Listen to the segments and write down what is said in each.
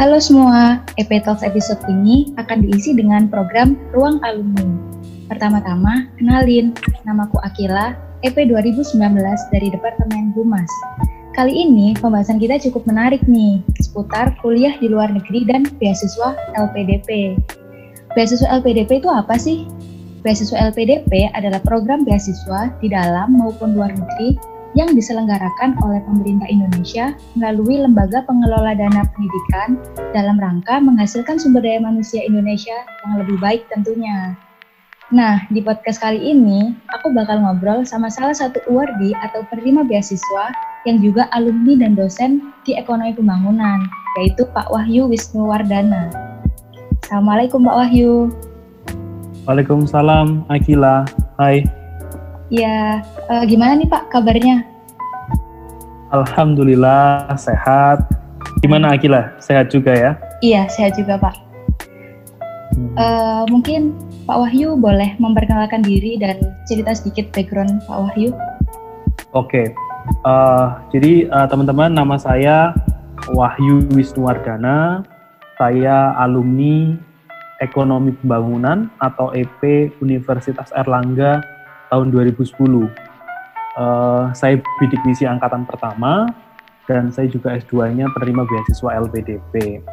Halo semua, EP Talks episode ini akan diisi dengan program Ruang Alumni. Pertama-tama, kenalin, namaku Akila, EP 2019 dari Departemen Humas. Kali ini pembahasan kita cukup menarik nih, seputar kuliah di luar negeri dan beasiswa LPDP. Beasiswa LPDP itu apa sih? Beasiswa LPDP adalah program beasiswa di dalam maupun luar negeri yang diselenggarakan oleh pemerintah Indonesia melalui Lembaga Pengelola Dana Pendidikan dalam rangka menghasilkan sumber daya manusia Indonesia yang lebih baik tentunya. Nah, di podcast kali ini, aku bakal ngobrol sama salah satu awardee atau penerima beasiswa yang juga alumni dan dosen di Ekonomi Pembangunan, yaitu Pak Wahyu Wisnuwardana. Assalamualaikum Pak Wahyu. Waalaikumsalam, Akila. Hai. Ya, uh, gimana nih Pak kabarnya? Alhamdulillah sehat. Gimana Akila? Sehat juga ya? Iya, sehat juga Pak. Hmm. Uh, mungkin Pak Wahyu boleh memperkenalkan diri dan cerita sedikit background Pak Wahyu. Oke, okay. uh, jadi uh, teman-teman nama saya Wahyu Wisnuwardana. Saya alumni Ekonomi Pembangunan atau EP Universitas Erlangga tahun 2010. Uh, eh, saya bidik misi angkatan pertama dan saya juga S2-nya penerima beasiswa LPDP.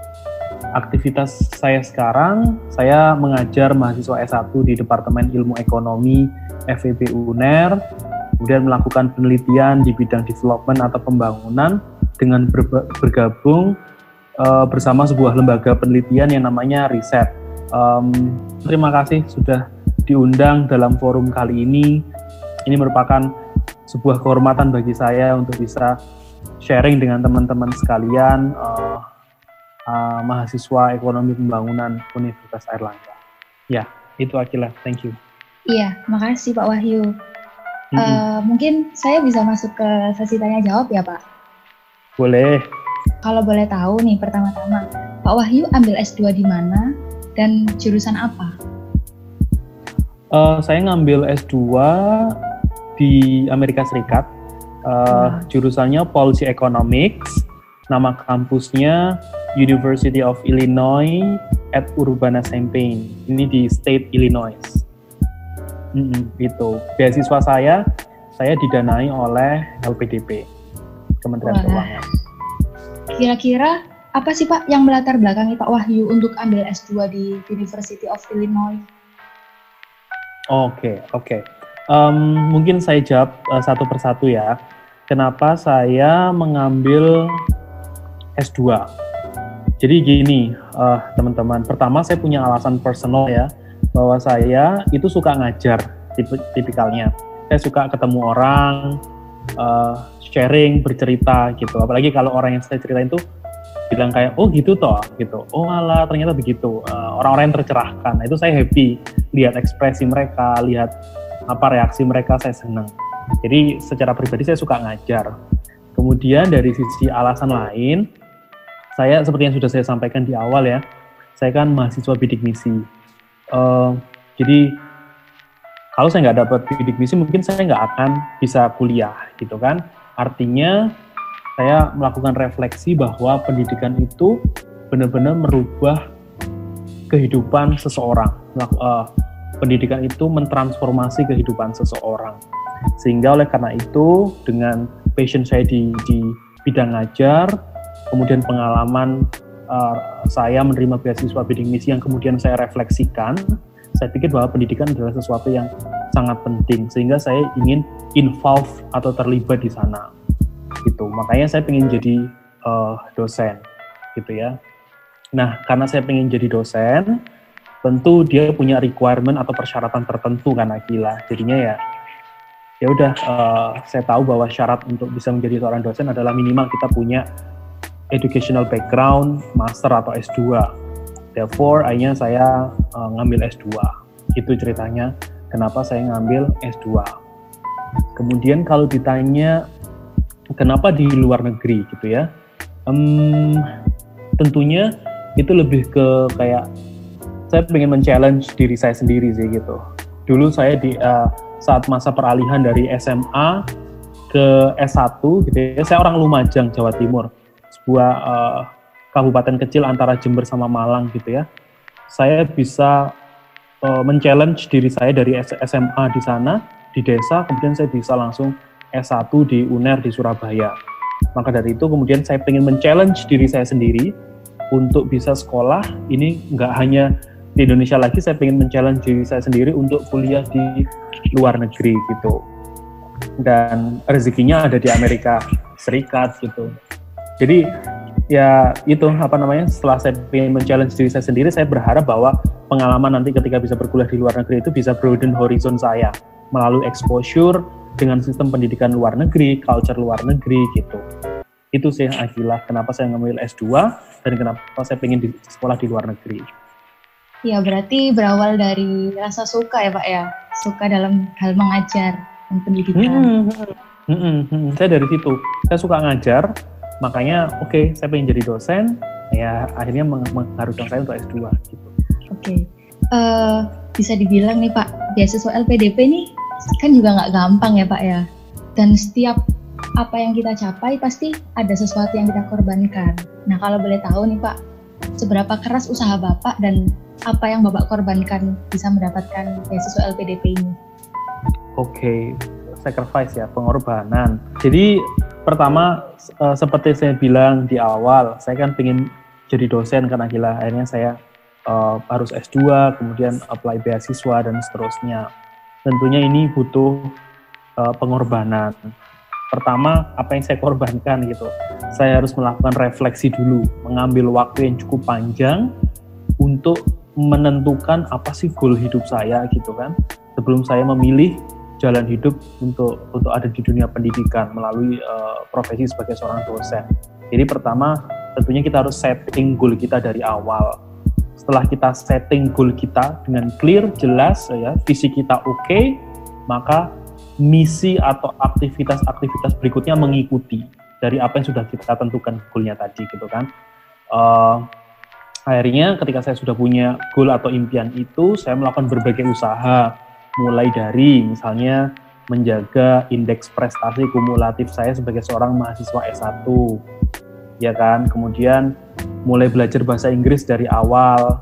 Aktivitas saya sekarang, saya mengajar mahasiswa S1 di Departemen Ilmu Ekonomi FEB UNER, kemudian melakukan penelitian di bidang development atau pembangunan dengan bergabung uh, bersama sebuah lembaga penelitian yang namanya Riset. Um, terima kasih sudah diundang dalam forum kali ini. Ini merupakan sebuah kehormatan bagi saya untuk bisa sharing dengan teman-teman sekalian uh, uh, mahasiswa ekonomi pembangunan Universitas Airlangga. Ya, itu Akila. Thank you. Iya, makasih Pak Wahyu. Mm -hmm. uh, mungkin saya bisa masuk ke sesi tanya jawab ya Pak? Boleh. Kalau boleh tahu nih pertama-tama, Pak Wahyu ambil S2 di mana dan jurusan apa? Uh, saya ngambil S2 di Amerika Serikat. Uh, jurusannya Policy Economics. Nama kampusnya University of Illinois at Urbana-Champaign. Ini di State Illinois. Mm -hmm, itu. Beasiswa saya, saya didanai oleh LPDP, Kementerian Wah. Keuangan. Kira-kira apa sih Pak yang melatar belakangi Pak Wahyu untuk ambil S2 di University of Illinois? Oke, okay, oke. Okay. Um, mungkin saya jawab uh, satu persatu ya. Kenapa saya mengambil S2? Jadi gini, uh, teman-teman. Pertama saya punya alasan personal ya, bahwa saya itu suka ngajar, tip tipikalnya. Saya suka ketemu orang, uh, sharing, bercerita gitu. Apalagi kalau orang yang saya ceritain itu bilang kayak oh gitu toh gitu. Oh malah ternyata begitu. Uh, orang-orang yang tercerahkan. Nah, itu saya happy lihat ekspresi mereka lihat apa reaksi mereka saya senang. Jadi secara pribadi saya suka ngajar. Kemudian dari sisi alasan lain saya seperti yang sudah saya sampaikan di awal ya saya kan mahasiswa bidik misi. Uh, jadi kalau saya nggak dapat bidik misi mungkin saya nggak akan bisa kuliah gitu kan. Artinya saya melakukan refleksi bahwa pendidikan itu benar-benar merubah kehidupan seseorang. Uh, pendidikan itu mentransformasi kehidupan seseorang. Sehingga oleh karena itu dengan passion saya di, di bidang ngajar, kemudian pengalaman uh, saya menerima beasiswa bidding misi yang kemudian saya refleksikan, saya pikir bahwa pendidikan adalah sesuatu yang sangat penting sehingga saya ingin involve atau terlibat di sana gitu. Makanya saya pengen jadi uh, dosen gitu ya. Nah karena saya pengen jadi dosen tentu dia punya requirement atau persyaratan tertentu kan Akila. Jadinya ya ya udah uh, saya tahu bahwa syarat untuk bisa menjadi seorang dosen adalah minimal kita punya educational background master atau S2 therefore akhirnya saya uh, ngambil S2 itu ceritanya kenapa saya ngambil S2 kemudian kalau ditanya kenapa di luar negeri gitu ya? Um, tentunya itu lebih ke kayak saya pengen men-challenge diri saya sendiri sih gitu. Dulu saya di uh, saat masa peralihan dari SMA ke S1 gitu ya, saya orang Lumajang, Jawa Timur. Sebuah uh, kabupaten kecil antara Jember sama Malang gitu ya, saya bisa uh, men-challenge diri saya dari SMA di sana, di desa, kemudian saya bisa langsung S1 di UNER di Surabaya. Maka dari itu kemudian saya ingin men-challenge diri saya sendiri untuk bisa sekolah, ini nggak hanya di Indonesia lagi, saya ingin men-challenge diri saya sendiri untuk kuliah di luar negeri gitu. Dan rezekinya ada di Amerika Serikat gitu. Jadi ya itu apa namanya setelah saya ingin men-challenge diri saya sendiri saya berharap bahwa pengalaman nanti ketika bisa berkuliah di luar negeri itu bisa broaden horizon saya melalui exposure dengan sistem pendidikan luar negeri, culture luar negeri gitu. Itu sih Akila, kenapa saya ngambil S2 dan kenapa saya pengen di sekolah di luar negeri. Ya berarti berawal dari rasa suka ya Pak ya, suka dalam hal mengajar dan pendidikan. Hmm, hmm, hmm, hmm, hmm. Saya dari situ, saya suka ngajar, makanya oke okay, saya pengen jadi dosen ya akhirnya meng mengharuskan saya untuk S2 gitu. Oke. Okay. Uh, eh, bisa dibilang nih Pak, beasiswa LPDP nih kan juga nggak gampang ya Pak ya. Dan setiap apa yang kita capai pasti ada sesuatu yang kita korbankan. Nah kalau boleh tahu nih Pak, seberapa keras usaha Bapak dan apa yang Bapak korbankan bisa mendapatkan beasiswa LPDP ini? Oke, okay. sacrifice ya, pengorbanan. Jadi pertama uh, seperti saya bilang di awal, saya kan ingin jadi dosen karena gila. Akhirnya saya uh, harus S2, kemudian apply beasiswa dan seterusnya. Tentunya ini butuh uh, pengorbanan. Pertama, apa yang saya korbankan gitu. Saya harus melakukan refleksi dulu, mengambil waktu yang cukup panjang untuk menentukan apa sih goal hidup saya gitu kan. Sebelum saya memilih jalan hidup untuk untuk ada di dunia pendidikan melalui uh, profesi sebagai seorang dosen. Jadi pertama tentunya kita harus setting goal kita dari awal. Setelah kita setting goal kita dengan clear, jelas, ya visi kita oke, okay, maka misi atau aktivitas-aktivitas berikutnya mengikuti dari apa yang sudah kita tentukan goalnya tadi gitu kan. Uh, akhirnya ketika saya sudah punya goal atau impian itu, saya melakukan berbagai usaha mulai dari misalnya menjaga indeks prestasi kumulatif saya sebagai seorang mahasiswa S1 ya kan kemudian mulai belajar bahasa Inggris dari awal.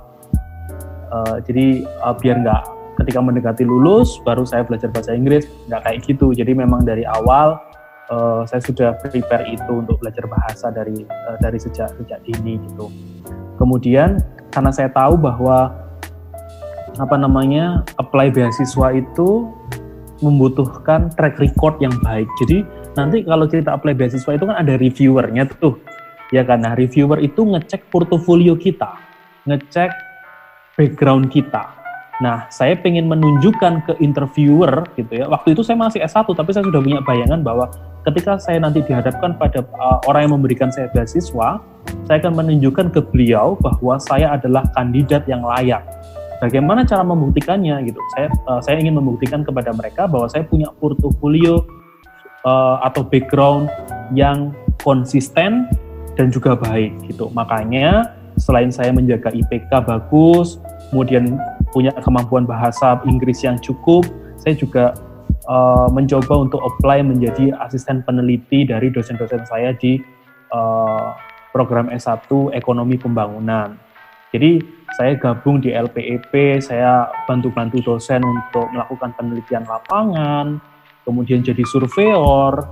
Uh, jadi uh, biar nggak ketika mendekati lulus baru saya belajar bahasa Inggris nggak kayak gitu. Jadi memang dari awal uh, saya sudah prepare itu untuk belajar bahasa dari uh, dari sejak sejak dini gitu. Kemudian karena saya tahu bahwa apa namanya apply beasiswa itu membutuhkan track record yang baik. Jadi nanti kalau kita apply beasiswa itu kan ada reviewernya tuh, ya kan? Nah reviewer itu ngecek portofolio kita, ngecek background kita. Nah saya pengen menunjukkan ke interviewer gitu ya. Waktu itu saya masih S1 tapi saya sudah punya bayangan bahwa ketika saya nanti dihadapkan pada uh, orang yang memberikan saya beasiswa, saya akan menunjukkan ke beliau bahwa saya adalah kandidat yang layak Bagaimana cara membuktikannya gitu? Saya uh, saya ingin membuktikan kepada mereka bahwa saya punya portofolio uh, atau background yang konsisten dan juga baik gitu. Makanya selain saya menjaga IPK bagus, kemudian punya kemampuan bahasa Inggris yang cukup, saya juga uh, mencoba untuk apply menjadi asisten peneliti dari dosen-dosen saya di uh, program S1 Ekonomi Pembangunan. Jadi saya gabung di LPEP, saya bantu-bantu dosen untuk melakukan penelitian lapangan, kemudian jadi surveyor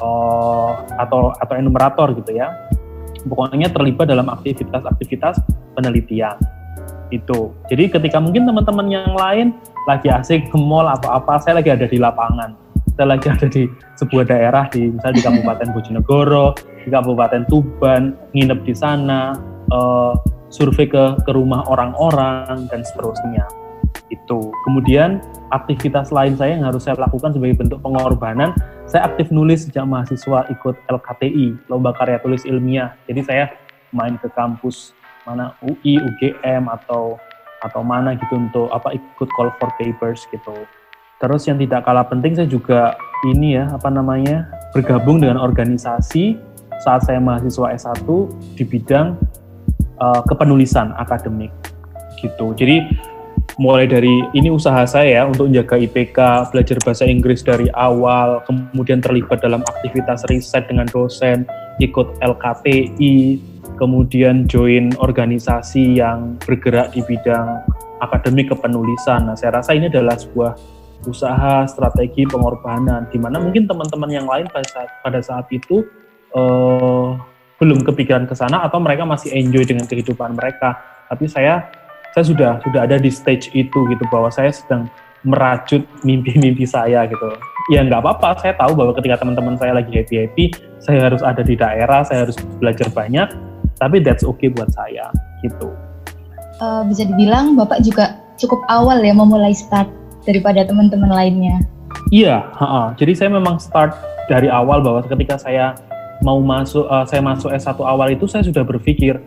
uh, atau atau enumerator gitu ya. Pokoknya terlibat dalam aktivitas-aktivitas penelitian itu. Jadi ketika mungkin teman-teman yang lain lagi asik ke mall atau apa, saya lagi ada di lapangan. Saya lagi ada di sebuah daerah di misalnya di Kabupaten Bojonegoro, di Kabupaten Tuban, nginep di sana, uh, survei ke ke rumah orang-orang dan seterusnya itu kemudian aktivitas lain saya yang harus saya lakukan sebagai bentuk pengorbanan saya aktif nulis sejak mahasiswa ikut LKTI lomba karya tulis ilmiah. Jadi saya main ke kampus mana UI UGM atau atau mana gitu untuk apa ikut call for papers gitu. Terus yang tidak kalah penting saya juga ini ya apa namanya bergabung dengan organisasi saat saya mahasiswa S1 di bidang uh, kepenulisan akademik gitu. Jadi mulai dari ini usaha saya ya untuk menjaga IPK, belajar bahasa Inggris dari awal, kemudian terlibat dalam aktivitas riset dengan dosen, ikut LKTI, kemudian join organisasi yang bergerak di bidang akademik kepenulisan. Nah, saya rasa ini adalah sebuah usaha strategi pengorbanan di mana mungkin teman-teman yang lain pada saat pada saat itu uh, belum kepikiran ke sana atau mereka masih enjoy dengan kehidupan mereka. Tapi saya saya sudah sudah ada di stage itu gitu bahwa saya sedang merajut mimpi-mimpi saya gitu. Ya nggak apa-apa, saya tahu bahwa ketika teman-teman saya lagi happy-happy, saya harus ada di daerah, saya harus belajar banyak, tapi that's okay buat saya gitu. Uh, bisa dibilang Bapak juga cukup awal ya memulai start daripada teman-teman lainnya. Iya, ha jadi saya memang start dari awal bahwa ketika saya mau masuk, uh, saya masuk S1 awal itu saya sudah berpikir,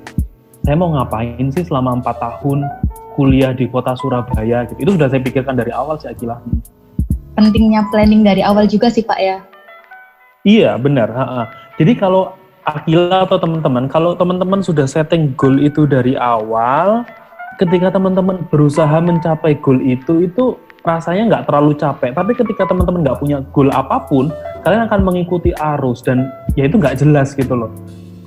saya mau ngapain sih selama empat tahun kuliah di kota Surabaya gitu. Itu sudah saya pikirkan dari awal sih Akila. Pentingnya planning dari awal juga sih Pak ya. Iya benar. Ha -ha. Jadi kalau Akila atau teman-teman, kalau teman-teman sudah setting goal itu dari awal, ketika teman-teman berusaha mencapai goal itu, itu rasanya nggak terlalu capek. Tapi ketika teman-teman nggak punya goal apa pun, kalian akan mengikuti arus dan ya itu nggak jelas gitu loh.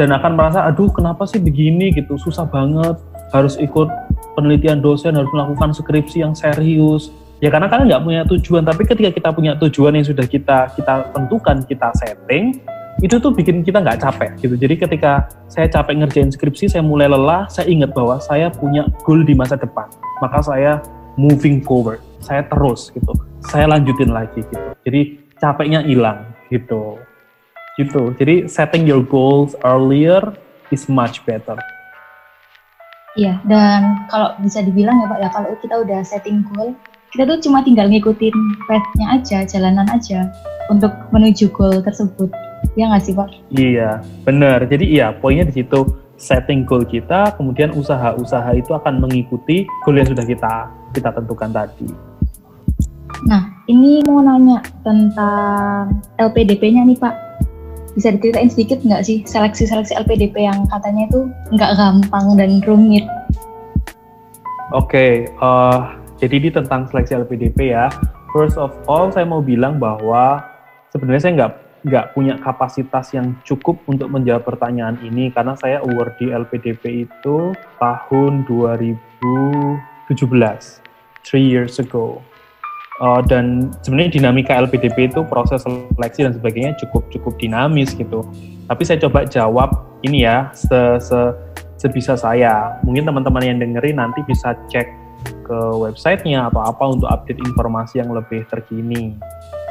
Dan akan merasa, aduh kenapa sih begini gitu, susah banget, harus ikut penelitian dosen, harus melakukan skripsi yang serius. Ya karena kalian nggak punya tujuan, tapi ketika kita punya tujuan yang sudah kita kita tentukan, kita setting, itu tuh bikin kita nggak capek gitu. Jadi ketika saya capek ngerjain skripsi, saya mulai lelah, saya ingat bahwa saya punya goal di masa depan. Maka saya moving forward saya terus gitu saya lanjutin lagi gitu jadi capeknya hilang gitu gitu. Jadi setting your goals earlier is much better. Iya dan kalau bisa dibilang ya pak ya kalau kita udah setting goal kita tuh cuma tinggal ngikutin path-nya aja jalanan aja untuk menuju goal tersebut. Ya nggak sih pak? Iya benar. Jadi iya poinnya di situ setting goal kita, kemudian usaha-usaha itu akan mengikuti goal yang sudah kita kita tentukan tadi. Nah, ini mau nanya tentang LPDP-nya nih Pak. Bisa diceritain sedikit nggak sih seleksi-seleksi LPDP yang katanya itu nggak gampang dan rumit? Oke, okay, uh, eh, jadi ini tentang seleksi LPDP ya. First of all, saya mau bilang bahwa sebenarnya saya nggak nggak punya kapasitas yang cukup untuk menjawab pertanyaan ini karena saya award di LPDP itu tahun 2017, three years ago. Uh, dan sebenarnya dinamika LPDP itu proses seleksi dan sebagainya cukup cukup dinamis gitu. Tapi saya coba jawab ini ya se, se sebisa saya. Mungkin teman-teman yang dengerin nanti bisa cek ke websitenya atau apa untuk update informasi yang lebih terkini.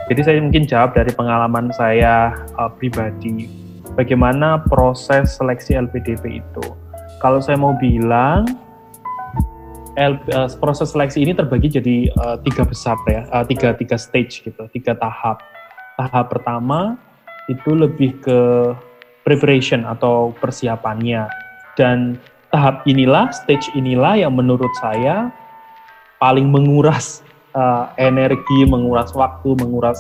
Jadi saya mungkin jawab dari pengalaman saya uh, pribadi. Bagaimana proses seleksi LPDP itu? Kalau saya mau bilang L, uh, proses seleksi ini terbagi jadi uh, tiga besar ya, uh, tiga tiga stage gitu, tiga tahap. Tahap pertama itu lebih ke preparation atau persiapannya dan tahap inilah stage inilah yang menurut saya paling menguras uh, energi, menguras waktu, menguras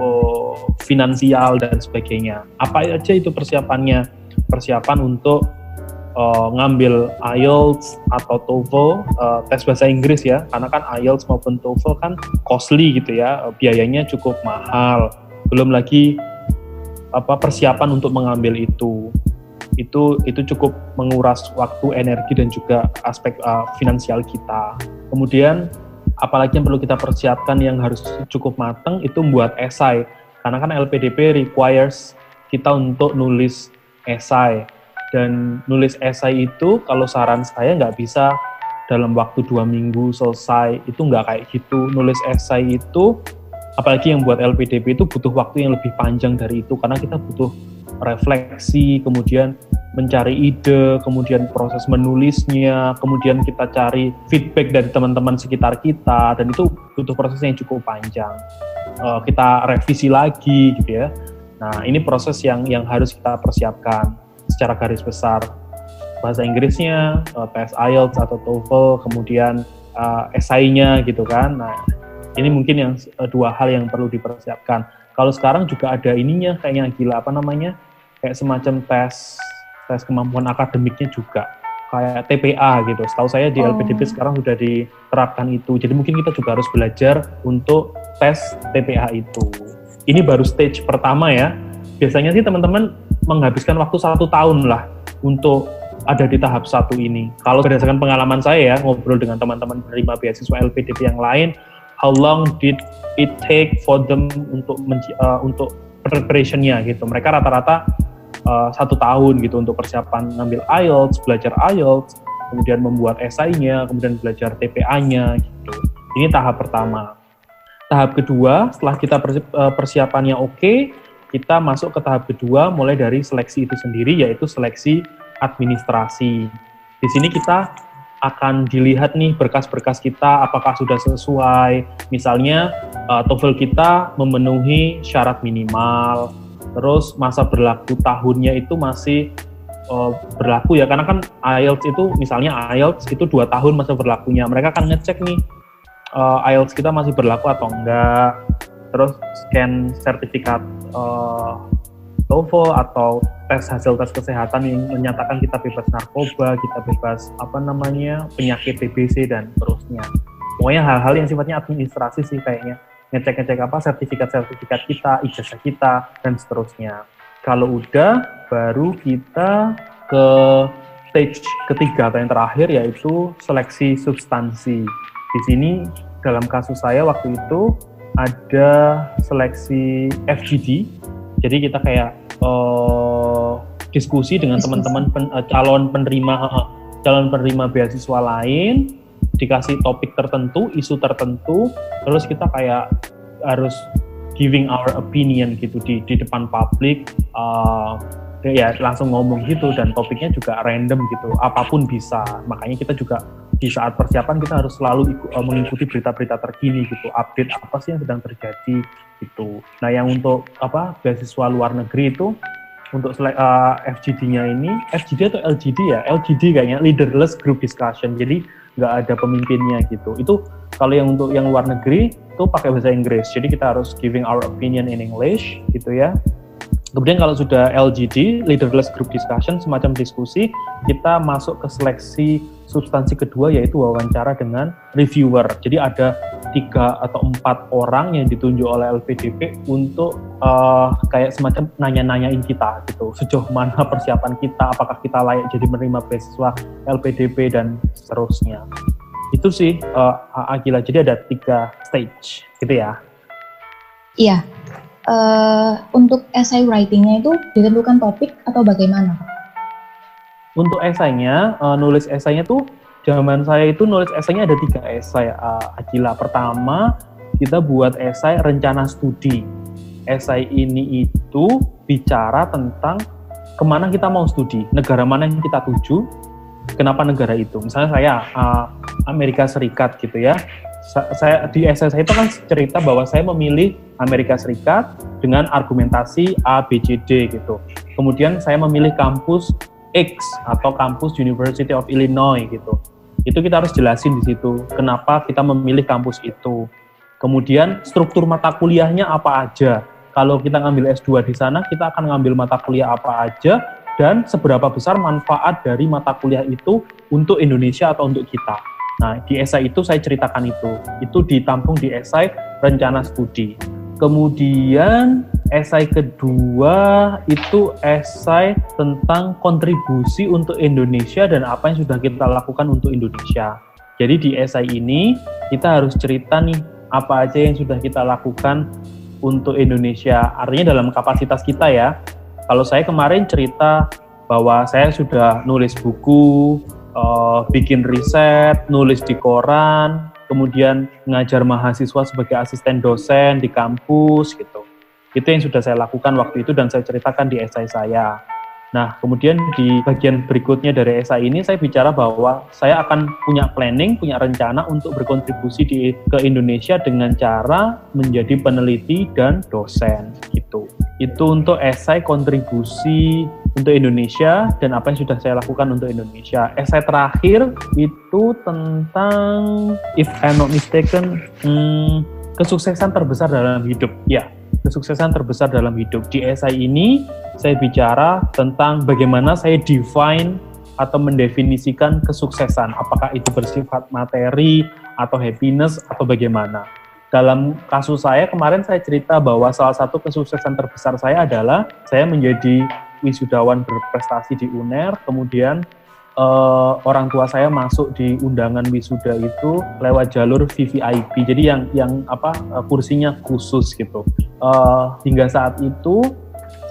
uh, finansial dan sebagainya. Apa aja itu persiapannya? Persiapan untuk uh, ngambil IELTS atau TOEFL uh, tes bahasa Inggris ya. Karena kan IELTS maupun TOEFL kan costly gitu ya. Biayanya cukup mahal. Belum lagi apa persiapan untuk mengambil itu. Itu itu cukup menguras waktu energi dan juga aspek uh, finansial kita. Kemudian apalagi yang perlu kita persiapkan yang harus cukup matang itu membuat esai karena kan LPDP requires kita untuk nulis esai dan nulis esai itu kalau saran saya nggak bisa dalam waktu dua minggu selesai. Itu nggak kayak gitu. Nulis esai itu apalagi yang buat LPDP itu butuh waktu yang lebih panjang dari itu. Karena kita butuh refleksi kemudian mencari ide kemudian proses menulisnya kemudian kita cari feedback dari teman-teman sekitar kita. Dan itu butuh proses yang cukup panjang. Uh, kita revisi lagi gitu ya. Nah ini proses yang yang harus kita persiapkan secara garis besar bahasa Inggrisnya, uh, tes IELTS atau TOEFL, kemudian uh, esainya gitu kan. Nah, ini mungkin yang uh, dua hal yang perlu dipersiapkan. Kalau sekarang juga ada ininya kayaknya gila apa namanya? Kayak semacam tes tes kemampuan akademiknya juga kayak TPA gitu. Setahu saya di oh. LPDP sekarang sudah diterapkan itu. Jadi mungkin kita juga harus belajar untuk tes TPA itu. Ini baru stage pertama ya. Biasanya sih teman-teman menghabiskan waktu satu tahun lah untuk ada di tahap satu ini. Kalau berdasarkan pengalaman saya ya, ngobrol dengan teman-teman penerima beasiswa LPDP yang lain, how long did it take for them untuk uh, untuk preparationnya gitu. Mereka rata-rata uh, satu tahun gitu untuk persiapan ngambil IELTS, belajar IELTS, kemudian membuat esainya, kemudian belajar TPA-nya gitu. Ini tahap pertama. Tahap kedua, setelah kita uh, persiapannya oke, kita masuk ke tahap kedua mulai dari seleksi itu sendiri yaitu seleksi administrasi. Di sini kita akan dilihat nih berkas-berkas kita apakah sudah sesuai. Misalnya uh, TOEFL kita memenuhi syarat minimal, terus masa berlaku tahunnya itu masih uh, berlaku ya karena kan IELTS itu misalnya IELTS itu dua tahun masa berlakunya. Mereka akan ngecek nih uh, IELTS kita masih berlaku atau enggak terus scan sertifikat uh, TOEFL atau tes hasil tes kesehatan yang menyatakan kita bebas narkoba, kita bebas apa namanya penyakit TBC dan terusnya. Pokoknya hal-hal yang sifatnya administrasi sih kayaknya ngecek-ngecek apa sertifikat-sertifikat kita, ijazah kita dan seterusnya. Kalau udah, baru kita ke stage ketiga atau yang terakhir yaitu seleksi substansi. Di sini dalam kasus saya waktu itu ada seleksi FGD. Jadi kita kayak uh, diskusi dengan teman-teman pen, uh, calon penerima uh, calon penerima beasiswa lain, dikasih topik tertentu, isu tertentu, terus kita kayak harus giving our opinion gitu di di depan publik. Uh, ya langsung ngomong gitu dan topiknya juga random gitu apa pun bisa makanya kita juga di saat persiapan kita harus selalu ikut, uh, mengikuti berita-berita terkini gitu, update apa sih yang sedang terjadi gitu. Nah yang untuk apa beasiswa luar negeri itu untuk uh, FGD-nya ini, FGD atau LGD ya? LGD kayaknya leaderless group discussion. Jadi nggak ada pemimpinnya gitu. Itu kalau yang untuk yang luar negeri itu pakai bahasa Inggris. Jadi kita harus giving our opinion in English gitu ya. Kemudian kalau sudah LGD, leaderless group discussion, semacam diskusi, kita masuk ke seleksi substansi kedua yaitu wawancara dengan reviewer. Jadi ada tiga atau empat orang yang ditunjuk oleh LPDP untuk uh, kayak semacam nanya-nanyain kita gitu, sejauh mana persiapan kita, apakah kita layak jadi menerima beasiswa LPDP dan seterusnya. Itu sih uh, Agila. Jadi ada tiga stage gitu ya. Iya, uh, untuk essay writingnya itu ditentukan topik atau bagaimana? Untuk esainya, uh, nulis esainya tuh zaman saya itu nulis esainya ada tiga esai uh, Akila. Pertama, kita buat esai rencana studi. Esai ini itu bicara tentang ke mana kita mau studi, negara mana yang kita tuju, kenapa negara itu. Misalnya saya uh, Amerika Serikat gitu ya, saya di SSI itu kan cerita bahwa saya memilih Amerika Serikat dengan argumentasi A, B, C, D gitu. Kemudian saya memilih kampus X atau kampus University of Illinois gitu. Itu kita harus jelasin di situ kenapa kita memilih kampus itu. Kemudian struktur mata kuliahnya apa aja. Kalau kita ngambil S2 di sana, kita akan ngambil mata kuliah apa aja dan seberapa besar manfaat dari mata kuliah itu untuk Indonesia atau untuk kita. Nah, di esai itu saya ceritakan itu. Itu ditampung di esai rencana studi. Kemudian esai kedua itu esai tentang kontribusi untuk Indonesia dan apa yang sudah kita lakukan untuk Indonesia. Jadi di esai ini kita harus cerita nih apa aja yang sudah kita lakukan untuk Indonesia. Artinya dalam kapasitas kita ya. Kalau saya kemarin cerita bahwa saya sudah nulis buku, uh, bikin riset, nulis di koran, kemudian ngajar mahasiswa sebagai asisten dosen di kampus gitu. Itu yang sudah saya lakukan waktu itu dan saya ceritakan di esai saya. Nah, kemudian di bagian berikutnya dari esai ini saya bicara bahwa saya akan punya planning, punya rencana untuk berkontribusi di, ke Indonesia dengan cara menjadi peneliti dan dosen gitu. Itu untuk esai kontribusi untuk Indonesia dan apa yang sudah saya lakukan untuk Indonesia. Esai terakhir itu tentang, if I'm not mistaken, hmm, kesuksesan terbesar dalam hidup. Ya, kesuksesan terbesar dalam hidup. Di esai ini saya bicara tentang bagaimana saya define atau mendefinisikan kesuksesan. Apakah itu bersifat materi atau happiness atau bagaimana. Dalam kasus saya kemarin saya cerita bahwa salah satu kesuksesan terbesar saya adalah saya menjadi wisudawan berprestasi di UNER, kemudian uh, orang tua saya masuk di undangan wisuda itu lewat jalur VVIP. Jadi yang yang apa uh, kursinya khusus gitu. Uh, hingga saat itu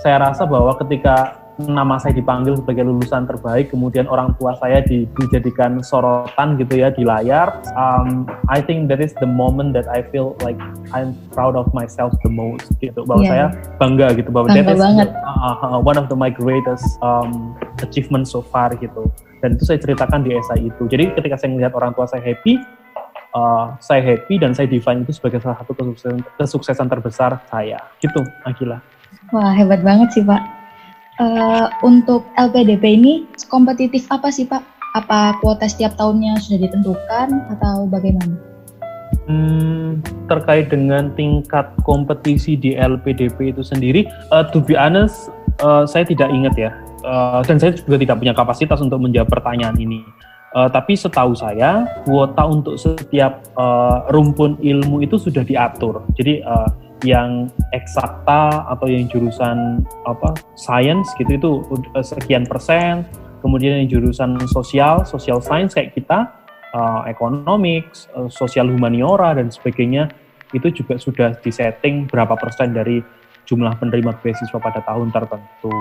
saya rasa bahwa ketika nama saya dipanggil sebagai lulusan terbaik, kemudian orang tua saya di, dijadikan sorotan gitu ya di layar. Um, I think that is the moment that I feel like I'm proud of myself the most gitu. Bahwa yeah. saya bangga gitu bahwa bangga that is banget. Uh, uh, one of the my greatest um, achievement so far gitu. Dan itu saya ceritakan di esai itu. Jadi ketika saya melihat orang tua saya happy, uh, saya happy dan saya define itu sebagai salah satu kesuksesan, kesuksesan terbesar saya. Gitu, Akila. Wah, hebat banget sih, Pak uh, untuk LPDP ini kompetitif apa sih Pak? Apa kuota setiap tahunnya sudah ditentukan atau bagaimana? Hmm, terkait dengan tingkat kompetisi di LPDP itu sendiri, uh, to be honest, uh, saya tidak ingat ya, uh, dan saya juga tidak punya kapasitas untuk menjawab pertanyaan ini. Uh, tapi setahu saya, kuota untuk setiap uh, rumpun ilmu itu sudah diatur. Jadi uh, yang eksakta atau yang jurusan apa science gitu itu sekian persen. Kemudian yang jurusan sosial social science kayak kita uh, economics uh, sosial humaniora dan sebagainya itu juga sudah disetting berapa persen dari jumlah penerima beasiswa pada tahun tertentu.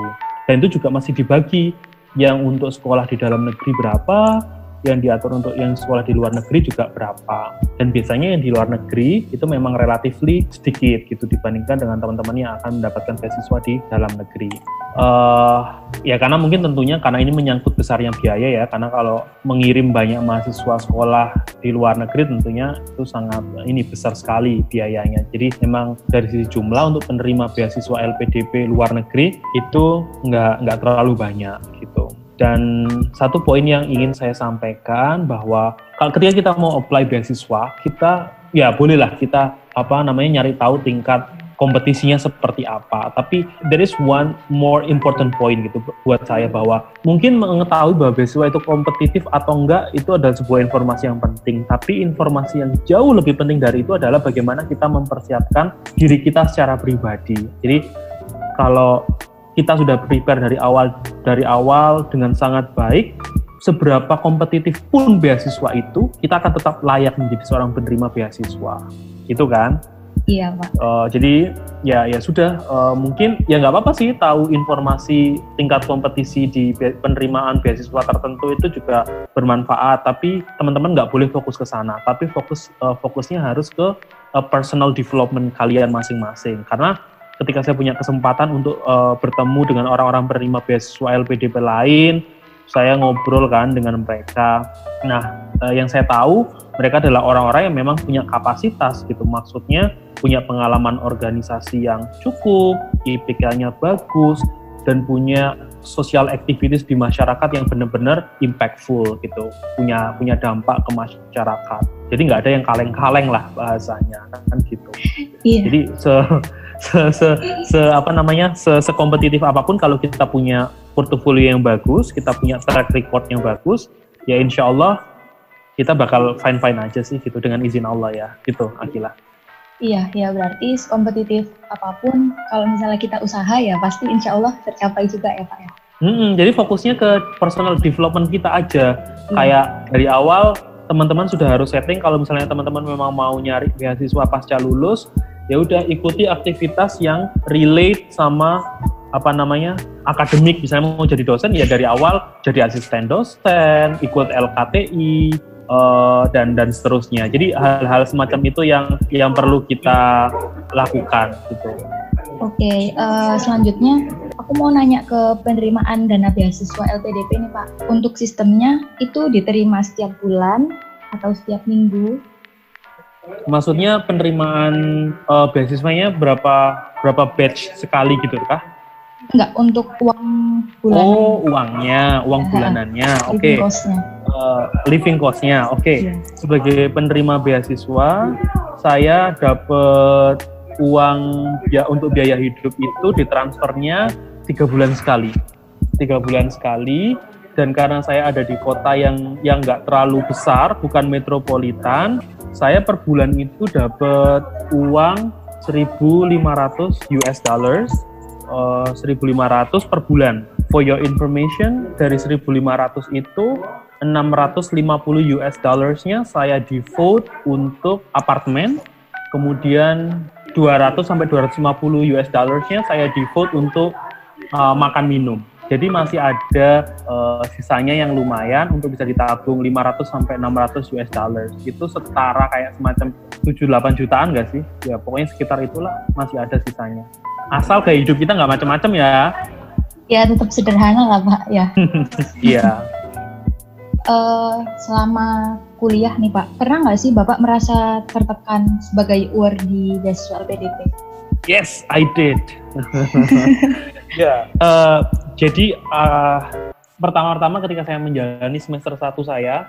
Dan itu juga masih dibagi yang untuk sekolah di dalam negeri berapa yang diatur untuk yang sekolah di luar negeri juga berapa. Dan biasanya yang di luar negeri itu memang relatif sedikit gitu dibandingkan dengan teman-teman yang akan mendapatkan beasiswa di dalam negeri. Uh, ya karena mungkin tentunya karena ini menyangkut besarnya biaya ya, karena kalau mengirim banyak mahasiswa sekolah di luar negeri tentunya itu sangat ini besar sekali biayanya. Jadi memang dari sisi jumlah untuk penerima beasiswa LPDP luar negeri itu nggak nggak terlalu banyak gitu. Dan satu poin yang ingin saya sampaikan bahwa ketika kita mau apply beasiswa, kita ya bolehlah kita apa namanya nyari tahu tingkat kompetisinya seperti apa. Tapi there is one more important point gitu buat saya bahwa mungkin mengetahui bahwa beasiswa itu kompetitif atau enggak itu adalah sebuah informasi yang penting. Tapi informasi yang jauh lebih penting dari itu adalah bagaimana kita mempersiapkan diri kita secara pribadi. Jadi kalau kita sudah prepare dari awal dari awal dengan sangat baik. Seberapa kompetitif pun beasiswa itu kita akan tetap layak menjadi seorang penerima beasiswa. Itu kan? Iya pak. Uh, jadi ya ya sudah. Uh, mungkin ya nggak apa-apa sih tahu informasi tingkat kompetisi di penerimaan beasiswa tertentu itu juga bermanfaat. Tapi teman-teman nggak boleh fokus ke sana. Tapi fokus uh, fokusnya harus ke uh, personal development kalian masing-masing. Karena ketika saya punya kesempatan untuk uh, bertemu dengan orang-orang penerima beasiswa LPDP lain, saya ngobrol kan dengan mereka. Nah, uh, yang saya tahu mereka adalah orang-orang yang memang punya kapasitas gitu. Maksudnya punya pengalaman organisasi yang cukup, IPK-nya bagus, dan punya sosial activities di masyarakat yang benar-benar impactful gitu, punya punya dampak ke masyarakat. Jadi nggak ada yang kaleng-kaleng lah bahasanya kan gitu. Iya. Jadi se se, se, se apa namanya se, sekompetitif apa pun kalau kita punya portofolio yang bagus, kita punya track record yang bagus, ya insya Allah kita bakal fine fine aja sih gitu dengan izin Allah ya gitu Akila. Iya, ya berarti kompetitif apa pun kalau misalnya kita usaha ya pasti insya Allah tercapai juga ya Pak ya. Hmm, jadi fokusnya ke personal development kita aja. Hmm. Kayak dari awal teman-teman sudah harus setting kalau misalnya teman-teman memang mau nyari beasiswa pasca lulus, ya udah ikuti aktivitas yang relate sama apa namanya akademik. Misalnya mau jadi dosen ya dari awal jadi asisten dosen ikut LKTI uh, eh, dan dan seterusnya. Jadi hal-hal semacam itu yang yang perlu kita lakukan gitu. Oke uh, selanjutnya aku mau nanya ke penerimaan dana beasiswa LPDP ini Pak. Untuk sistemnya itu diterima setiap bulan atau setiap minggu Maksudnya penerimaan uh, beasiswanya berapa berapa batch sekali gitu kah? Enggak, untuk uang bulanan. Oh, uangnya, uang ya, bulanannya. Oke. Okay. Living cost-nya. Uh, living cost-nya. Oke. Okay. Ya. Sebagai penerima beasiswa, saya dapat uang ya untuk biaya hidup itu ditransfernya tiga bulan sekali. Tiga bulan sekali dan karena saya ada di kota yang yang nggak terlalu besar, bukan metropolitan, saya per bulan itu dapat uang 1.500 US dollars, uh, eh, 1.500 per bulan for your information dari 1.500 itu 650 US dollarsnya saya devote untuk apartemen, kemudian 200 sampai 250 US dollarsnya saya devote untuk uh, makan minum. Jadi masih ada uh, sisanya yang lumayan untuk bisa ditabung 500 sampai 600 US dollars. Itu setara kayak semacam 7-8 jutaan nggak sih? Ya pokoknya sekitar itulah masih ada sisanya. Asal gaya hidup kita nggak macam-macam ya. Ya tetap sederhana lah Pak ya. Iya. uh, selama kuliah nih Pak, pernah nggak sih Bapak merasa tertekan sebagai UR di beasiswa LPDP? Yes, I did. ya, yeah. uh, jadi uh, pertama-tama ketika saya menjalani semester satu saya,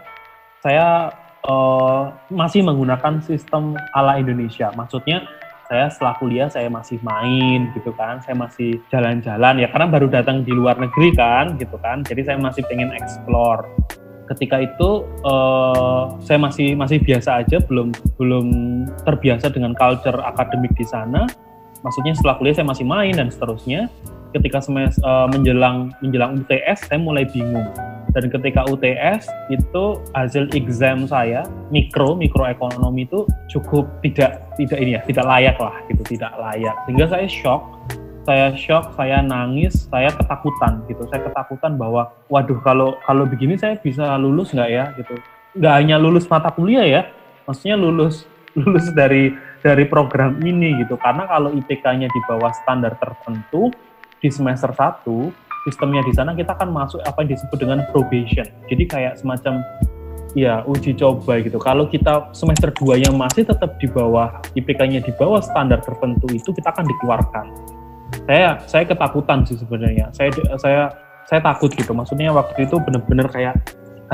saya uh, masih menggunakan sistem ala Indonesia. Maksudnya saya setelah kuliah saya masih main gitu kan, saya masih jalan-jalan ya karena baru datang di luar negeri kan gitu kan, jadi saya masih pengen explore. Ketika itu uh, saya masih masih biasa aja, belum belum terbiasa dengan culture akademik di sana. Maksudnya setelah kuliah saya masih main dan seterusnya ketika semester uh, menjelang menjelang UTS saya mulai bingung. Dan ketika UTS itu hasil exam saya mikro mikroekonomi itu cukup tidak tidak ini ya tidak layak lah gitu tidak layak. Sehingga saya shock saya shock saya nangis saya ketakutan gitu. Saya ketakutan bahwa waduh kalau kalau begini saya bisa lulus nggak ya? Gitu. Nggak hanya lulus mata kuliah ya maksudnya lulus lulus dari dari program ini gitu. Karena kalau IPK-nya di bawah standar tertentu di semester 1 sistemnya di sana kita akan masuk apa yang disebut dengan probation. Jadi kayak semacam ya uji coba gitu. Kalau kita semester 2 yang masih tetap di bawah IPK-nya di bawah standar tertentu itu kita akan dikeluarkan. Saya saya ketakutan sih sebenarnya. Saya saya saya takut gitu. Maksudnya waktu itu benar-benar kayak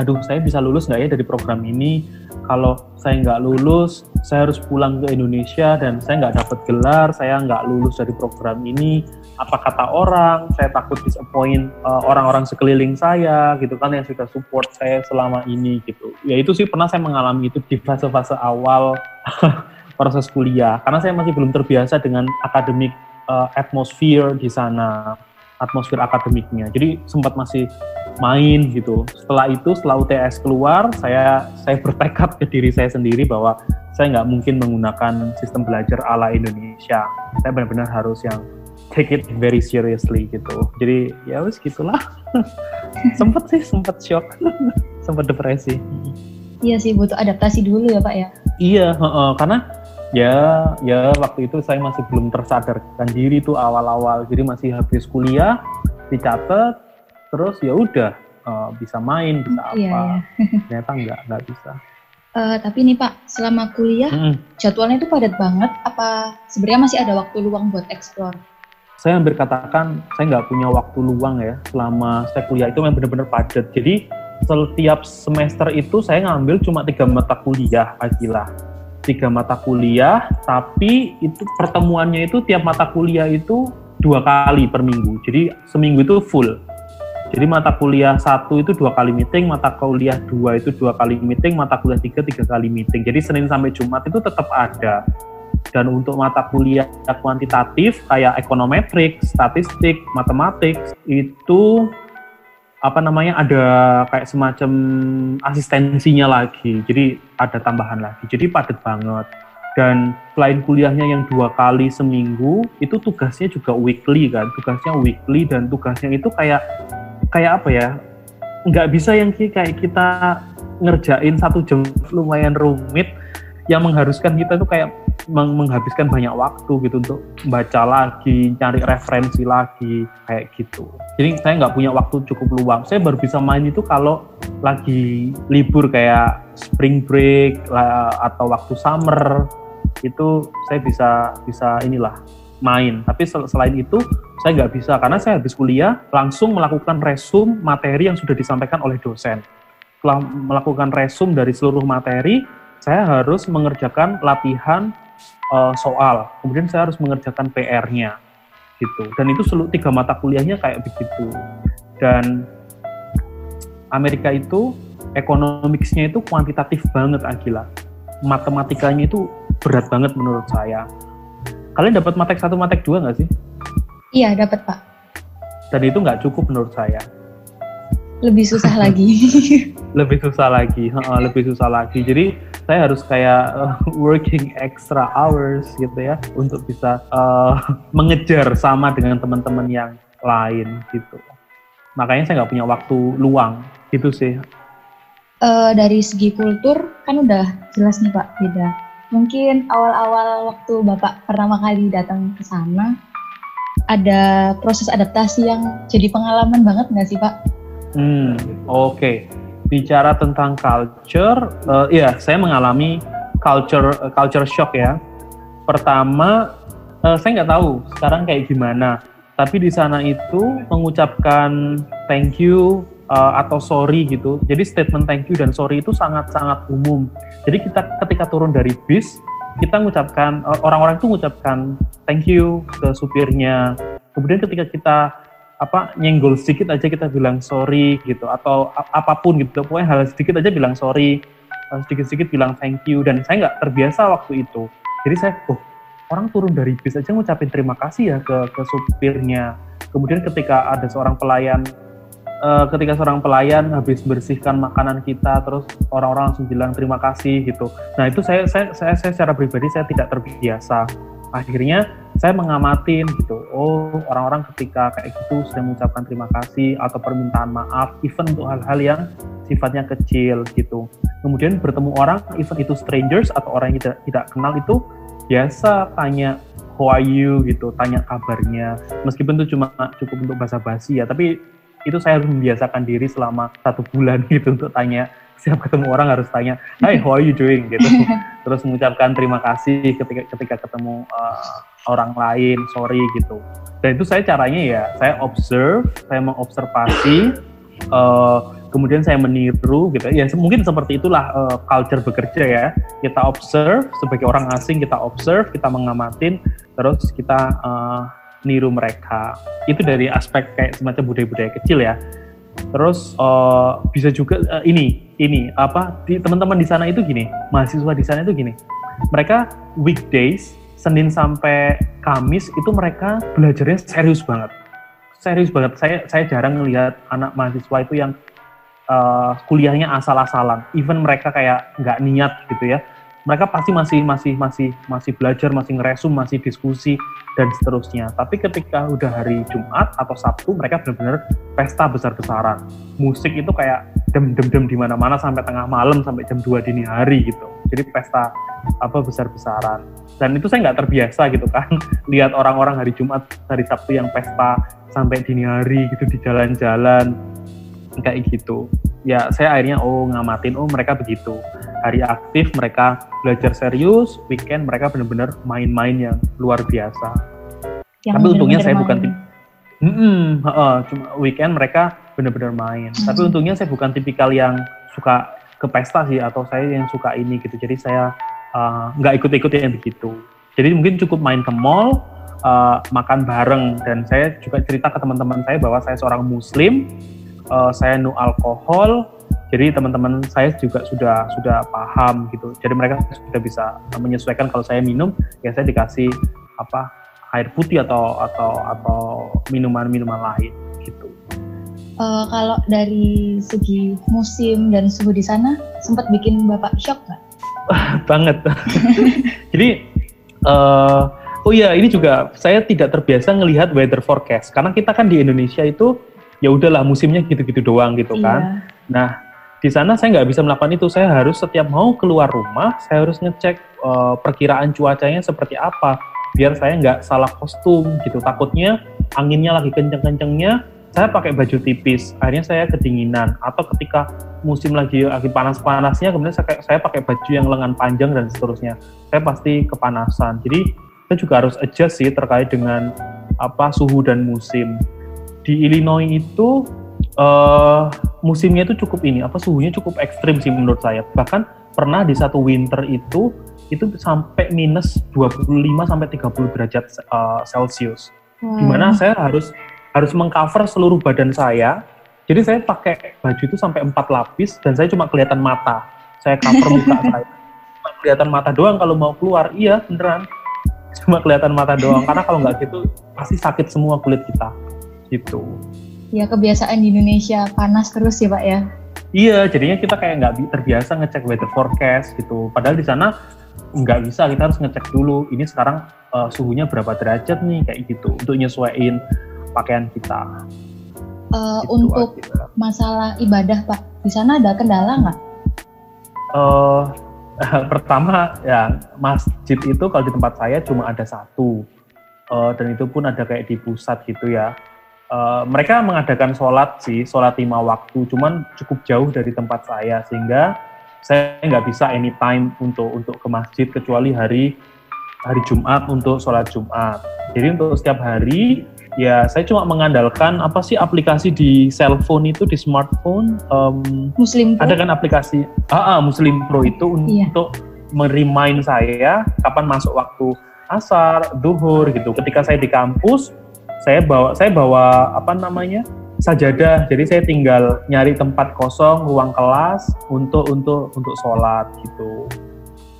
aduh saya bisa lulus nggak ya dari program ini kalau saya nggak lulus saya harus pulang ke Indonesia dan saya nggak dapat gelar saya nggak lulus dari program ini apa kata orang saya takut disappoint uh, orang-orang sekeliling saya gitu kan yang sudah support saya selama ini gitu ya itu sih pernah saya mengalami itu di fase-fase awal proses kuliah karena saya masih belum terbiasa dengan akademik uh, atmosfer di sana atmosfer akademiknya jadi sempat masih main gitu. Setelah itu, setelah UTS keluar, saya saya bertekad ke diri saya sendiri bahwa saya nggak mungkin menggunakan sistem belajar ala Indonesia. Saya benar-benar harus yang take it very seriously gitu. Jadi ya wes gitulah. sempet sih, sempet shock, sempet depresi. Iya sih butuh adaptasi dulu ya Pak ya. Iya, uh, uh, karena ya ya waktu itu saya masih belum tersadarkan diri tuh awal-awal. Jadi masih habis kuliah dicatat terus ya udah uh, bisa main bisa iya, apa iya, iya. ternyata nggak nggak bisa uh, tapi nih pak selama kuliah mm jadwalnya itu padat banget apa sebenarnya masih ada waktu luang buat explore saya hampir katakan saya nggak punya waktu luang ya selama saya kuliah itu memang benar-benar padat jadi setiap semester itu saya ngambil cuma tiga mata kuliah Agila tiga mata kuliah tapi itu pertemuannya itu tiap mata kuliah itu dua kali per minggu jadi seminggu itu full jadi mata kuliah satu itu dua kali meeting, mata kuliah dua itu dua kali meeting, mata kuliah tiga tiga kali meeting. Jadi Senin sampai Jumat itu tetap ada. Dan untuk mata kuliah kuantitatif kayak ekonometrik, statistik, matematik itu apa namanya ada kayak semacam asistensinya lagi. Jadi ada tambahan lagi. Jadi padat banget. Dan selain kuliahnya yang dua kali seminggu, itu tugasnya juga weekly kan. Tugasnya weekly dan tugasnya itu kayak kayak apa ya nggak bisa yang kayak kita ngerjain satu jam lumayan rumit yang mengharuskan kita tuh kayak meng menghabiskan banyak waktu gitu untuk baca lagi, cari referensi lagi kayak gitu. Jadi saya nggak punya waktu cukup luang. Saya baru bisa main itu kalau lagi libur kayak spring break atau waktu summer itu saya bisa bisa inilah main. Tapi sel selain itu saya nggak bisa karena saya habis kuliah langsung melakukan resum materi yang sudah disampaikan oleh dosen. Setelah melakukan resum dari seluruh materi, saya harus mengerjakan latihan uh, soal. Kemudian saya harus mengerjakan PR-nya gitu. Dan itu seluruh tiga mata kuliahnya kayak begitu. Dan Amerika itu ekonomiknya itu kuantitatif banget Agila. Matematikanya itu berat banget menurut saya Kalian dapat matek satu, matek dua nggak sih? Iya, dapat Pak. dan itu nggak cukup menurut saya lebih susah lagi. Lebih susah lagi uh, lebih susah lagi. Jadi saya harus kayak uh, working extra hours gitu ya untuk bisa uh, mengejar sama dengan teman-teman yang lain gitu. Makanya saya nggak punya waktu luang gitu sih. Uh, dari segi kultur kan udah jelas nih pak beda. Mungkin awal-awal waktu bapak pertama kali datang ke sana ada proses adaptasi yang jadi pengalaman banget nggak sih pak? Hmm, oke. Okay. Bicara tentang culture, uh, iya saya mengalami culture uh, culture shock ya. Pertama, uh, saya nggak tahu sekarang kayak gimana. Tapi di sana itu mengucapkan thank you uh, atau sorry gitu. Jadi statement thank you dan sorry itu sangat-sangat umum. Jadi kita ketika turun dari bis, kita mengucapkan orang-orang itu mengucapkan thank you ke supirnya. Kemudian ketika kita apa nyenggol sedikit aja kita bilang sorry gitu atau apa pun gitu. Pokoknya hal sedikit aja bilang sorry sedikit-sedikit bilang thank you dan saya nggak terbiasa waktu itu. Jadi saya oh orang turun dari bis aja ngucapin terima kasih ya ke ke supirnya. Kemudian ketika ada seorang pelayan uh, ketika seorang pelayan habis bersihkan makanan kita terus orang-orang langsung bilang terima kasih gitu. Nah itu saya saya saya, saya secara pribadi saya tidak terbiasa. Akhirnya saya mengamatin gitu. Oh orang-orang ketika kayak gitu sudah mengucapkan terima kasih atau permintaan maaf even untuk hal-hal yang sifatnya kecil gitu. Kemudian bertemu orang even itu strangers atau orang yang tidak tidak kenal itu biasa tanya how are you? gitu tanya kabarnya. Meskipun itu cuma cukup untuk bahasa basi ya tapi itu saya harus membiasakan diri selama satu bulan gitu untuk tanya setiap ketemu orang harus tanya, Hai, how are you doing? gitu. Terus mengucapkan terima kasih ketika ketika ketemu uh, orang lain, sorry gitu. Dan itu saya caranya ya, saya observe, saya mengobservasi, uh, kemudian saya meniru gitu. Ya mungkin seperti itulah uh, culture bekerja ya. Kita observe sebagai orang asing, kita observe, kita mengamatin, terus kita uh, niru mereka. Itu dari aspek kayak semacam budaya-budaya kecil ya Terus uh, bisa juga uh, ini ini apa teman-teman di sana itu gini, mahasiswa di sana itu gini. Mereka weekdays Senin sampai Kamis itu mereka belajarnya serius banget. Serius banget. Saya saya jarang melihat anak mahasiswa itu yang uh, kuliahnya asal-asalan. Even mereka kayak nggak niat gitu ya mereka pasti masih masih masih masih belajar, masih ngeresum, masih diskusi dan seterusnya. Tapi ketika udah hari Jumat atau Sabtu, mereka benar-benar pesta besar-besaran. Musik itu kayak dem-dem-dem di mana-mana sampai tengah malam sampai jam 2 dini hari gitu. Jadi pesta apa besar-besaran. Dan itu saya nggak terbiasa gitu kan, lihat orang-orang hari Jumat, hari Sabtu yang pesta sampai dini hari gitu di jalan-jalan kayak gitu. Ya saya akhirnya oh ngamatin, oh mereka begitu hari aktif mereka belajar serius, weekend mereka benar-benar main-main yang luar biasa. Yang Tapi untungnya saya bukan mm -mm, uh, cuma weekend mereka benar-benar main. Mm. Tapi untungnya saya bukan tipikal yang suka ke pesta sih atau saya yang suka ini gitu. Jadi saya uh, nggak uh, ikut-ikut yang begitu. Jadi mungkin cukup main ke mall, uh, makan bareng dan saya juga cerita ke teman-teman saya bahwa saya seorang muslim, uh, saya no alkohol, jadi teman-teman saya juga sudah sudah paham gitu. Jadi mereka sudah bisa menyesuaikan kalau saya minum ya saya dikasih apa air putih atau atau atau minuman-minuman lain gitu. Uh, kalau dari segi musim dan suhu di sana sempat bikin bapak shock nggak? Banget. Jadi uh, oh iya ini juga saya tidak terbiasa melihat weather forecast karena kita kan di Indonesia itu ya udahlah musimnya gitu-gitu doang gitu kan. Iya. Nah di sana saya nggak bisa melakukan itu. Saya harus setiap mau keluar rumah, saya harus ngecek uh, perkiraan cuacanya seperti apa, biar saya nggak salah kostum gitu. Takutnya anginnya lagi kenceng-kencengnya, saya pakai baju tipis, akhirnya saya kedinginan. Atau ketika musim lagi lagi panas-panasnya, kemudian saya, saya pakai baju yang lengan panjang dan seterusnya. Saya pasti kepanasan. Jadi saya juga harus adjust sih terkait dengan apa suhu dan musim. Di Illinois itu uh, musimnya itu cukup ini apa suhunya cukup ekstrim sih menurut saya. Bahkan pernah di satu winter itu itu sampai minus 25 sampai 30 derajat uh, Celcius hmm. di mana saya harus harus mengcover seluruh badan saya. Jadi saya pakai baju itu sampai empat lapis dan saya cuma kelihatan mata. Saya cover muka saya. Cuma kelihatan mata doang kalau mau keluar. Iya beneran. Cuma kelihatan mata doang. Karena kalau nggak gitu pasti sakit semua kulit kita gitu. Ya kebiasaan di Indonesia panas terus ya Pak ya. Iya, jadinya kita kayak nggak terbiasa ngecek weather forecast gitu. Padahal di sana nggak bisa, kita harus ngecek dulu. Ini sekarang uh, suhunya berapa derajat nih kayak gitu untuk nyesuaiin pakaian kita. Uh, gitu untuk aja. masalah ibadah Pak, di sana ada kendala nggak? Uh, pertama ya masjid itu kalau di tempat saya cuma ada satu uh, dan itu pun ada kayak di pusat gitu ya. Uh, mereka mengadakan sholat sih, sholat lima waktu, cuman cukup jauh dari tempat saya sehingga saya nggak bisa anytime untuk untuk ke masjid kecuali hari hari Jumat untuk sholat Jumat. Jadi untuk setiap hari ya saya cuma mengandalkan apa sih aplikasi di cellphone itu di smartphone um, Muslim Pro. ada kan aplikasi ah, ah Muslim Pro itu iya. untuk merimain saya kapan masuk waktu asar, duhur gitu. Ketika saya di kampus, saya bawa saya bawa apa namanya sajadah. Jadi saya tinggal nyari tempat kosong ruang kelas untuk untuk untuk sholat gitu.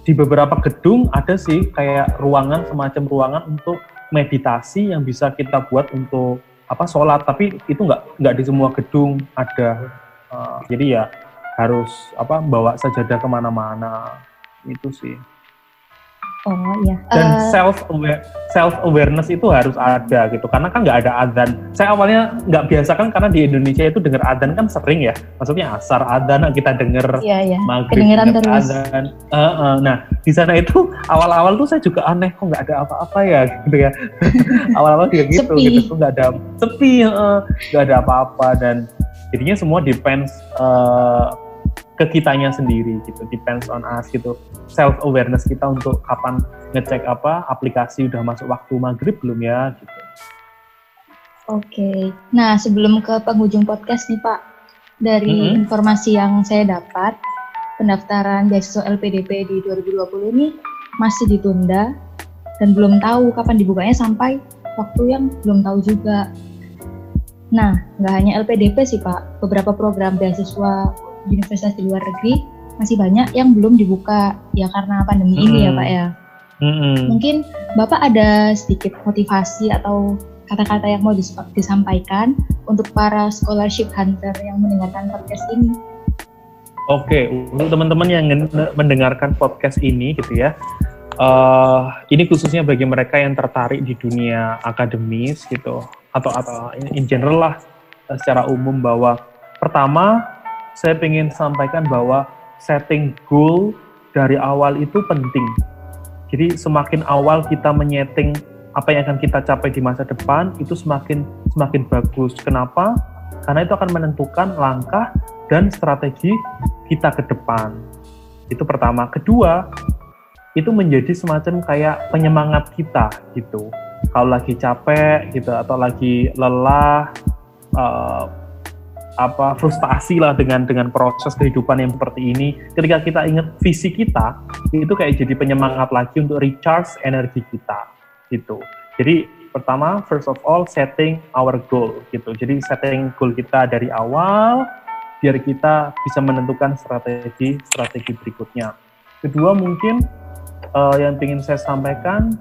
Di beberapa gedung ada sih kayak ruangan semacam ruangan untuk meditasi yang bisa kita buat untuk apa sholat tapi itu nggak nggak di semua gedung ada uh, jadi ya harus apa bawa sajadah ke mana-mana itu sih Oh iya. Dan uh, self aware, self awareness itu harus ada gitu karena kan nggak ada adzan. Saya awalnya nggak biasa kan karena di Indonesia itu dengar adzan kan sering ya. Maksudnya asar adzan kita dengar iya, iya. maghrib terus. adzan. Uh, uh, nah di sana itu awal-awal tuh saya juga aneh kok nggak ada apa-apa ya gitu ya. awal-awal juga gitu sepi. gitu nggak ada sepi nggak uh, ada apa-apa dan jadinya semua depends uh, ke kitanya sendiri gitu depends on us gitu self awareness kita untuk kapan ngecek apa aplikasi udah masuk waktu maghrib belum ya gitu oke okay. nah sebelum ke penghujung podcast nih pak dari mm -hmm. informasi yang saya dapat pendaftaran beasiswa LPDP di 2020 ini masih ditunda dan belum tahu kapan dibukanya sampai waktu yang belum tahu juga. Nah, nggak hanya LPDP sih Pak, beberapa program beasiswa universitas di luar negeri masih banyak yang belum dibuka ya karena pandemi hmm. ini ya Pak ya. Hmm. Mungkin Bapak ada sedikit motivasi atau kata-kata yang mau disampaikan untuk para scholarship hunter yang mendengarkan podcast ini. Oke, untuk teman-teman yang mendengarkan podcast ini gitu ya, uh, ini khususnya bagi mereka yang tertarik di dunia akademis gitu, atau atau in general lah secara umum bahwa pertama saya ingin sampaikan bahwa setting goal dari awal itu penting. Jadi semakin awal kita menyeting apa yang akan kita capai di masa depan itu semakin semakin bagus. Kenapa? Karena itu akan menentukan langkah dan strategi kita ke depan. Itu pertama. Kedua, itu menjadi semacam kayak penyemangat kita gitu. Kalau lagi capek gitu atau lagi lelah, uh, apa frustasi lah dengan dengan proses kehidupan yang seperti ini. Ketika kita ingat visi kita itu kayak jadi penyemangat lagi untuk recharge energi kita gitu. Jadi pertama first of all setting our goal gitu. Jadi setting goal kita dari awal biar kita bisa menentukan strategi strategi berikutnya. Kedua mungkin uh, yang ingin saya sampaikan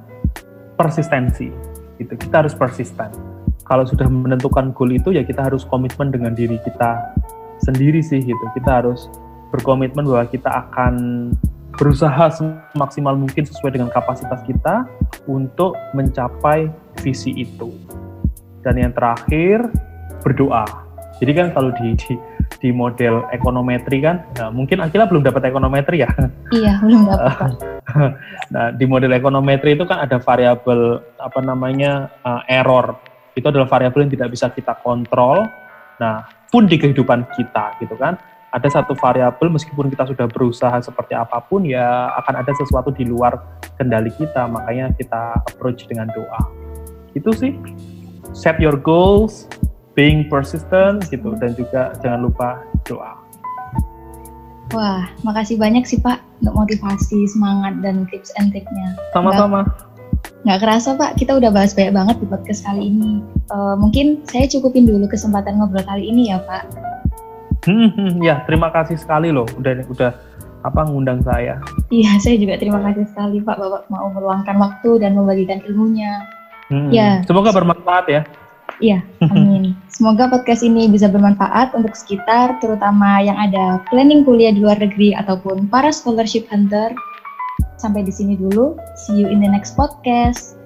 persistensi gitu. Kita harus persisten kalau sudah menentukan goal itu ya kita harus komitmen dengan diri kita sendiri sih gitu. Kita harus berkomitmen bahwa kita akan berusaha semaksimal mungkin sesuai dengan kapasitas kita untuk mencapai visi itu. Dan yang terakhir berdoa. Jadi kan kalau di, di di model ekonometri kan, nah, mungkin Akila belum dapat ekonometri ya? Iya, belum dapat. nah, di model ekonometri itu kan ada variabel apa namanya uh, error itu adalah variabel yang tidak bisa kita kontrol. Nah, pun di kehidupan kita gitu kan, ada satu variabel meskipun kita sudah berusaha seperti apa pun ya akan ada sesuatu di luar kendali kita, makanya kita approach dengan doa. Itu sih set your goals, being persistent gitu dan juga jangan lupa doa. Wah, makasih banyak sih Pak untuk motivasi, semangat dan tips and triknya. Sama-sama Nggak kerasa Pak, kita udah bahas banyak banget di podcast kali ini. Uh, mungkin saya cukupin dulu kesempatan ngobrol kali ini ya Pak. Hmm, hmm, ya terima kasih sekali loh, udah udah apa ngundang saya. Iya, saya juga terima kasih sekali Pak Bapak mau meluangkan waktu dan membagikan ilmunya. Hmm, ya. Semoga bermanfaat ya. Iya, amin. Semoga podcast ini bisa bermanfaat untuk sekitar, terutama yang ada planning kuliah di luar negeri ataupun para scholarship hunter Sampai di sini dulu. See you in the next podcast.